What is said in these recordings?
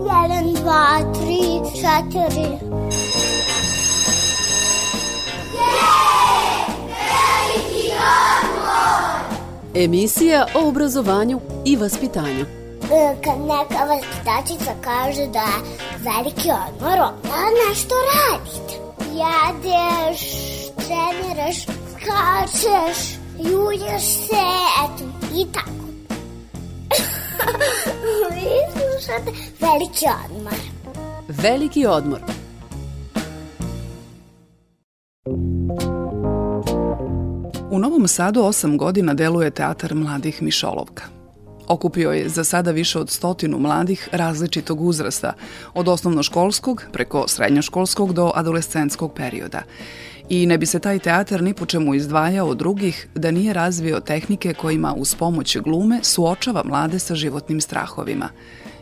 Jedan, dva, tri, četiri. Emisija o obrazovanju i vaspitanju. E, Kad neka vaspitačica kaže da je veliki odmor, onda nešto radite. Jedeš, treniraš, skačeš, julješ se, eto, i tako. Slušate veliki odmor. Veliki odmor. U Novom Sadu osam godina deluje Teatar mladih Mišolovka. Okupio je za sada više od stotinu mladih različitog uzrasta, od osnovnoškolskog preko srednjoškolskog do adolescentskog perioda. I ne bi se taj teatar ni po čemu izdvajao od drugih da nije razvio tehnike kojima uz pomoć glume suočava mlade sa životnim strahovima.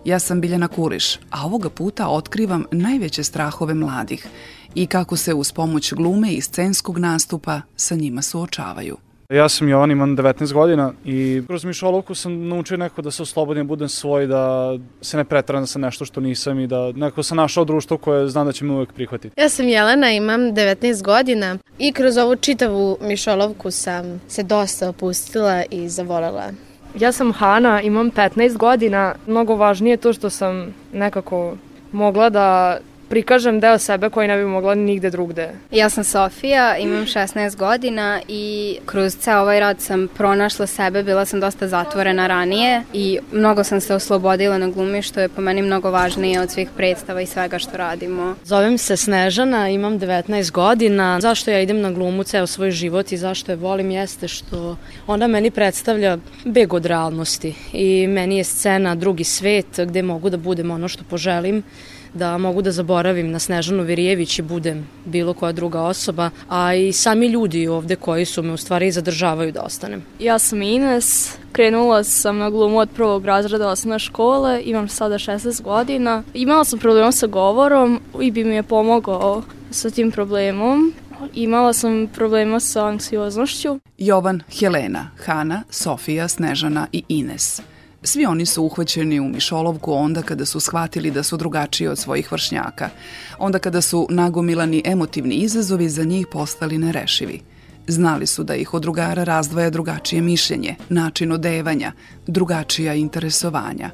Ja sam Biljana Kuriš, a ovoga puta otkrivam najveće strahove mladih i kako se uz pomoć glume i scenskog nastupa sa njima suočavaju. Ja sam Jovan, imam 19 godina i kroz Mišolovku sam naučio neko da se oslobodim, budem svoj, da se ne pretram sa nešto što nisam i da neko sam našao društvo koje znam da će me uvek prihvatiti. Ja sam Jelena, imam 19 godina i kroz ovu čitavu Mišolovku sam se dosta opustila i zavolela. Ja sam Hana, imam 15 godina. Mnogo važnije je to što sam nekako mogla da prikažem deo sebe koji ne bi mogla nigde drugde. Ja sam Sofija, imam 16 godina i kroz ceo ovaj rad sam pronašla sebe, bila sam dosta zatvorena ranije i mnogo sam se oslobodila na glumi što je po meni mnogo važnije od svih predstava i svega što radimo. Zovem se Snežana, imam 19 godina. Zašto ja idem na glumu ceo svoj život i zašto je volim jeste što ona meni predstavlja beg od realnosti i meni je scena drugi svet gde mogu da budem ono što poželim da mogu da zaboravim na Snežanu Virijević i budem bilo koja druga osoba, a i sami ljudi ovde koji su me u stvari zadržavaju da ostanem. Ja sam Ines, krenula sam na glumu od prvog razreda osnovne škole, imam sada 16 godina. Imala sam problema sa govorom i bi mi je pomogao sa tim problemom. Imala sam problema sa anksioznošću. Jovan, Helena, Hana, Sofija, Snežana i Ines. Svi oni su uhvaćeni u Mišolovku onda kada su shvatili da su drugačiji od svojih vršnjaka, onda kada su nagomilani emotivni izazovi za njih postali nerešivi. Znali su da ih od drugara razdvaja drugačije mišljenje, način odevanja, drugačija interesovanja.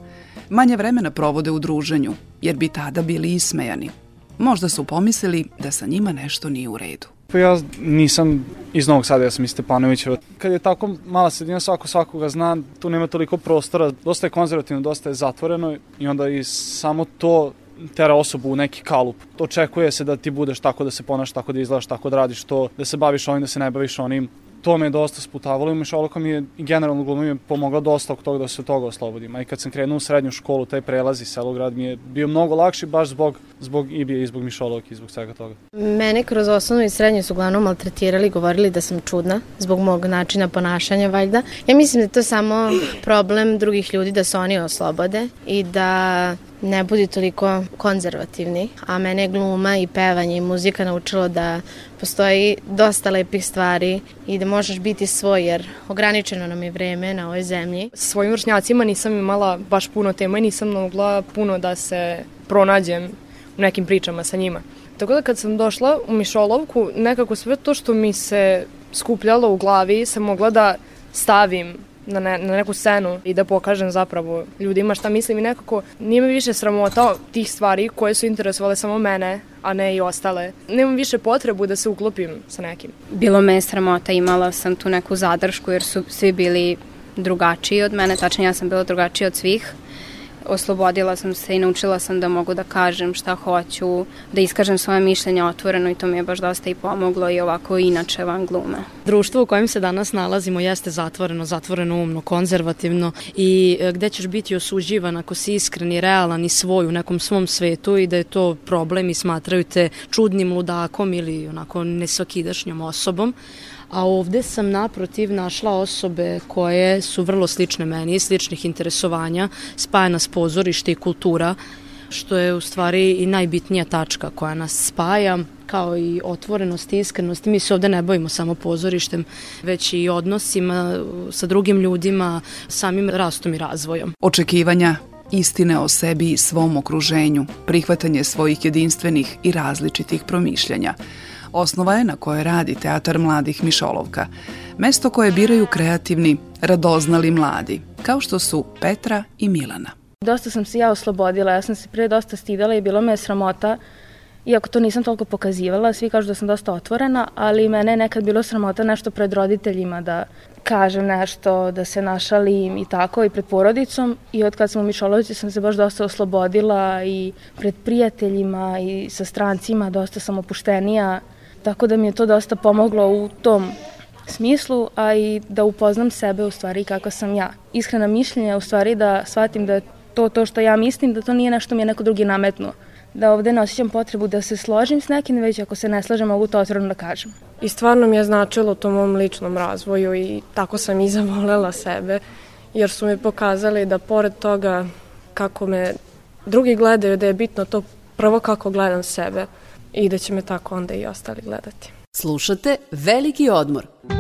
Manje vremena provode u druženju, jer bi tada bili ismejani. Možda su pomislili da sa njima nešto nije u redu. Pa ja nisam iz Novog Sada, ja sam iz Stepanovića. Kad je tako mala sredina, svako svakoga zna, tu nema toliko prostora, dosta je konzervativno, dosta je zatvoreno i onda i samo to tera osobu u neki kalup. Očekuje se da ti budeš tako, da se ponaš tako, da izgledaš tako, da radiš to, da se baviš ovim, da se ne baviš onim to me je dosta sputavalo i Mišoloko mi je generalno gluma mi je pomogla dosta oko toga da se toga oslobodim. A i kad sam krenuo u srednju školu, taj prelaz iz Selograd mi je bio mnogo lakši baš zbog, zbog Ibije i zbog Mišolovke i zbog svega toga. Mene kroz osnovnu i srednju su uglavnom maltretirali, govorili da sam čudna zbog mog načina ponašanja valjda. Ja mislim da je to samo problem drugih ljudi da se oni oslobode i da ne budi toliko konzervativni, a mene gluma i pevanje i muzika naučilo da postoji dosta lepih stvari i da možeš biti svoj jer ograničeno nam je vreme na ovoj zemlji. Sa svojim vršnjacima nisam imala baš puno tema i nisam mogla puno da se pronađem u nekim pričama sa njima. Tako da kad sam došla u Mišolovku, nekako sve to što mi se skupljalo u glavi sam mogla da stavim na, ne, na neku scenu i da pokažem zapravo ljudima šta mislim i nekako nije mi više sramota tih stvari koje su interesovale samo mene, a ne i ostale. Nemam više potrebu da se uklopim sa nekim. Bilo me sramota, imala sam tu neku zadršku jer su svi bili drugačiji od mene, tačnije ja sam bila drugačija od svih oslobodila sam se i naučila sam da mogu da kažem šta hoću, da iskažem svoje mišljenje otvoreno i to mi je baš dosta i pomoglo i ovako inače van glume. Društvo u kojem se danas nalazimo jeste zatvoreno, zatvoreno umno, konzervativno i e, gde ćeš biti osuđivan ako si iskren i realan i svoj u nekom svom svetu i da je to problem i smatraju te čudnim ludakom ili onako nesvakidašnjom osobom a ovde sam naprotiv našla osobe koje su vrlo slične meni, sličnih interesovanja, spajana s pozorište i kultura, što je u stvari i najbitnija tačka koja nas spaja kao i otvorenost i iskrenost. Mi se ovde ne bojimo samo pozorištem, već i odnosima sa drugim ljudima, samim rastom i razvojom. Očekivanja, istine o sebi i svom okruženju, prihvatanje svojih jedinstvenih i različitih promišljanja. Osnova je na kojoj radi Teatar mladih Mišolovka, mesto koje biraju kreativni, radoznali mladi, kao što su Petra i Milana. Dosta sam se ja oslobodila, ja sam se pre dosta stidala i bilo me je sramota iako to nisam toliko pokazivala, svi kažu da sam dosta otvorena, ali mene je nekad bilo sramota nešto pred roditeljima da kažem nešto, da se našalim i tako i pred porodicom i od kad sam u Mišolovici sam se baš dosta oslobodila i pred prijateljima i sa strancima dosta sam opuštenija, tako da mi je to dosta pomoglo u tom smislu, a i da upoznam sebe u stvari kako sam ja. Iskrena mišljenja u stvari da shvatim da to to što ja mislim, da to nije nešto mi je neko drugi nametnuo da ovde ne osjećam potrebu da se složim s nekim, već ako se ne slažem mogu to otvoreno da kažem. I stvarno mi je značilo to mom ličnom razvoju i tako sam i zavolela sebe, jer su mi pokazali da pored toga kako me drugi gledaju, da je bitno to prvo kako gledam sebe i da će me tako onda i ostali gledati. Slušate Veliki odmor. veliki odmor.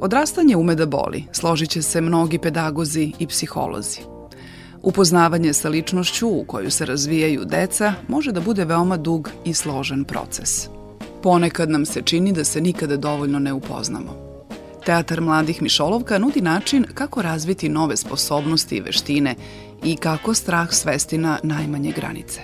Odrastanje ume da boli, složit će se mnogi pedagozi i psiholozi. Upoznavanje sa ličnošću u koju se razvijaju deca može da bude veoma dug i složen proces. Ponekad nam se čini da se nikada dovoljno ne upoznamo. Teatar mladih Mišolovka nudi način kako razviti nove sposobnosti i veštine i kako strah svesti na najmanje granice.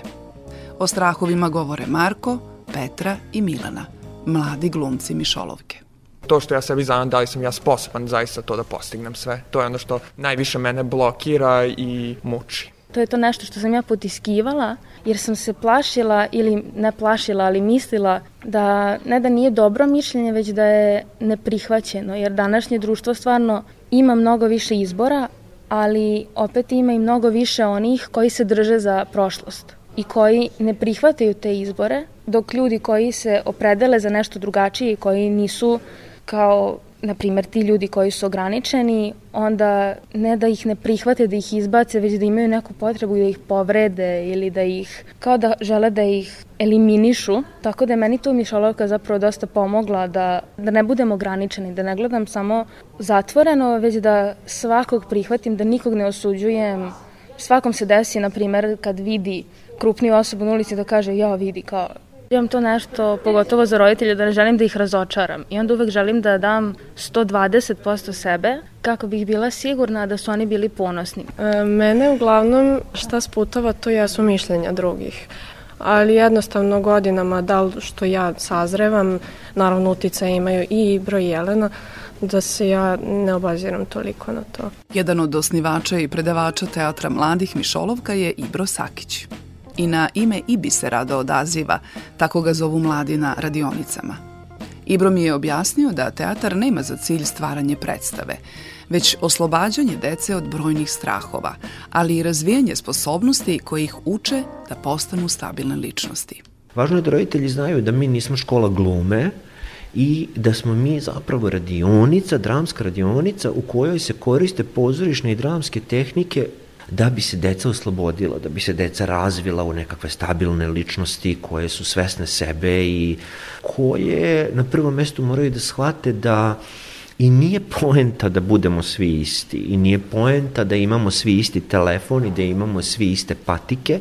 O strahovima govore Marko, Petra i Milana, mladi glumci Mišolovke to što ja sebi znam da li sam ja sposoban zaista to da postignem sve. To je ono što najviše mene blokira i muči. To je to nešto što sam ja potiskivala, jer sam se plašila ili ne plašila, ali mislila da ne da nije dobro mišljenje, već da je neprihvaćeno, jer današnje društvo stvarno ima mnogo više izbora, ali opet ima i mnogo više onih koji se drže za prošlost i koji ne prihvataju te izbore, dok ljudi koji se opredele za nešto drugačije i koji nisu kao na primjer ti ljudi koji su ograničeni, onda ne da ih ne prihvate, da ih izbace, već da imaju neku potrebu da ih povrede ili da ih, kao da žele da ih eliminišu. Tako da je meni tu Mišolovka zapravo dosta pomogla da, da ne budem ograničeni, da ne gledam samo zatvoreno, već da svakog prihvatim, da nikog ne osuđujem. Svakom se desi, na primjer, kad vidi krupniju osobu na ulici da kaže, ja vidi, kao, Imam to nešto, pogotovo za roditelje, da ne želim da ih razočaram. I onda uvek želim da dam 120% sebe kako bih bila sigurna da su oni bili ponosni. E, mene uglavnom šta sputava to jesu mišljenja drugih ali jednostavno godinama, da li što ja sazrevam, naravno utica imaju i Ibro i Jelena, da se ja ne obaziram toliko na to. Jedan od osnivača i predavača Teatra mladih Mišolovka je Ibro Sakić i na ime Ibi se rado odaziva, tako ga zovu mladi na radionicama. Ibro mi je objasnio da teatar nema za cilj stvaranje predstave, već oslobađanje dece od brojnih strahova, ali i razvijanje sposobnosti koje ih uče da postanu stabilne ličnosti. Važno je da roditelji znaju da mi nismo škola glume, i da smo mi zapravo radionica, dramska radionica u kojoj se koriste pozorišne i dramske tehnike da bi se deca oslobodila, da bi se deca razvila u nekakve stabilne ličnosti koje su svesne sebe i koje na prvom mestu moraju da shvate da I nije poenta da budemo svi isti i nije poenta da imamo svi isti telefon i da imamo svi iste patike,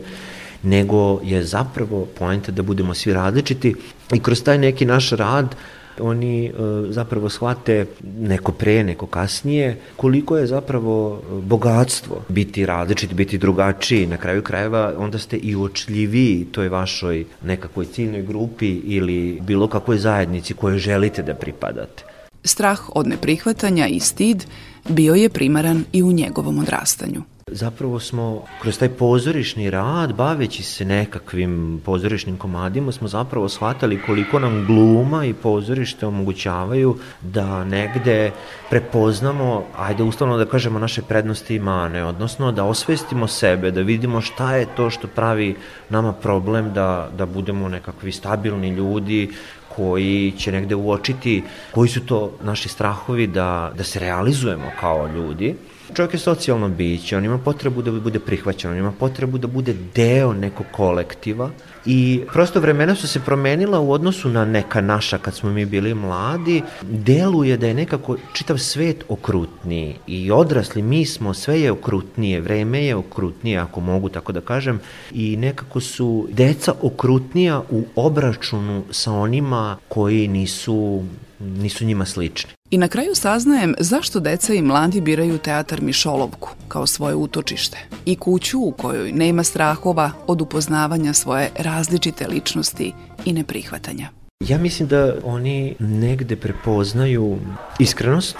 nego je zapravo poenta da budemo svi različiti i kroz taj neki naš rad oni e, zapravo shvate neko pre, neko kasnije, koliko je zapravo bogatstvo biti različit, biti drugačiji. Na kraju krajeva onda ste i uočljiviji toj vašoj nekakvoj ciljnoj grupi ili bilo kakvoj zajednici koje želite da pripadate. Strah od neprihvatanja i stid bio je primaran i u njegovom odrastanju. Zapravo smo kroz taj pozorišni rad, baveći se nekakvim pozorišnim komadima, smo zapravo shvatali koliko nam gluma i pozorište omogućavaju da negde prepoznamo, ajde uslovno da kažemo, naše prednosti i mane, odnosno da osvestimo sebe, da vidimo šta je to što pravi nama problem da, da budemo nekakvi stabilni ljudi koji će negde uočiti koji su to naši strahovi da, da se realizujemo kao ljudi. Čovjek je socijalno biće, on ima potrebu da bude prihvaćen, on ima potrebu da bude deo nekog kolektiva i prosto vremena su se promenila u odnosu na neka naša kad smo mi bili mladi, deluje da je nekako čitav svet okrutniji i odrasli mi smo, sve je okrutnije, vreme je okrutnije ako mogu tako da kažem i nekako su deca okrutnija u obračunu sa onima koji nisu nisu njima slični. I na kraju saznajem zašto deca i mladi biraju teatar Mišolovku kao svoje utočište i kuću u kojoj nema strahova od upoznavanja svoje različite ličnosti i neprihvatanja. Ja mislim da oni negde prepoznaju iskrenost,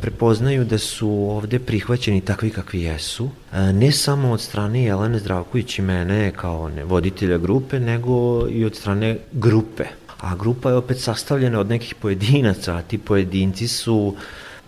prepoznaju da su ovde prihvaćeni takvi kakvi jesu, ne samo od strane Jelene Zdravković i mene kao voditelja grupe, nego i od strane grupe a grupa je opet sastavljena od nekih pojedinaca, a ti pojedinci su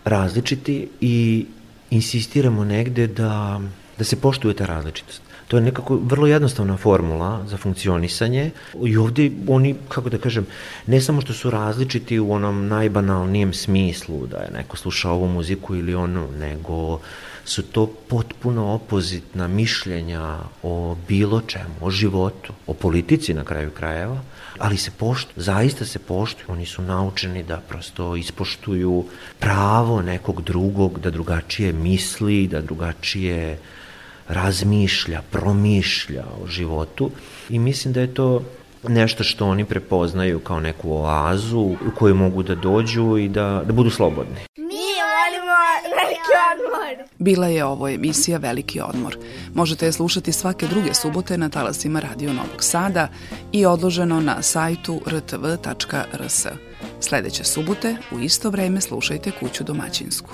različiti i insistiramo negde da, da se poštuje ta različitost. To je nekako vrlo jednostavna formula za funkcionisanje i ovde oni, kako da kažem, ne samo što su različiti u onom najbanalnijem smislu, da je neko slušao ovu muziku ili onu, nego su to potpuno opozitna mišljenja o bilo čemu, o životu, o politici na kraju krajeva, ali se poštuju, zaista se poštuju, oni su naučeni da prosto ispoštuju pravo nekog drugog, da drugačije misli, da drugačije razmišlja, promišlja o životu i mislim da je to nešto što oni prepoznaju kao neku oazu u koju mogu da dođu i da, da budu slobodni. Mi volimo veliki odmor. Bila je ovo emisija Veliki odmor. Možete je slušati svake druge subote na talasima Radio Novog Sada i odloženo na sajtu rtv.rs. Sledeće subote u isto vreme slušajte Kuću domaćinsku.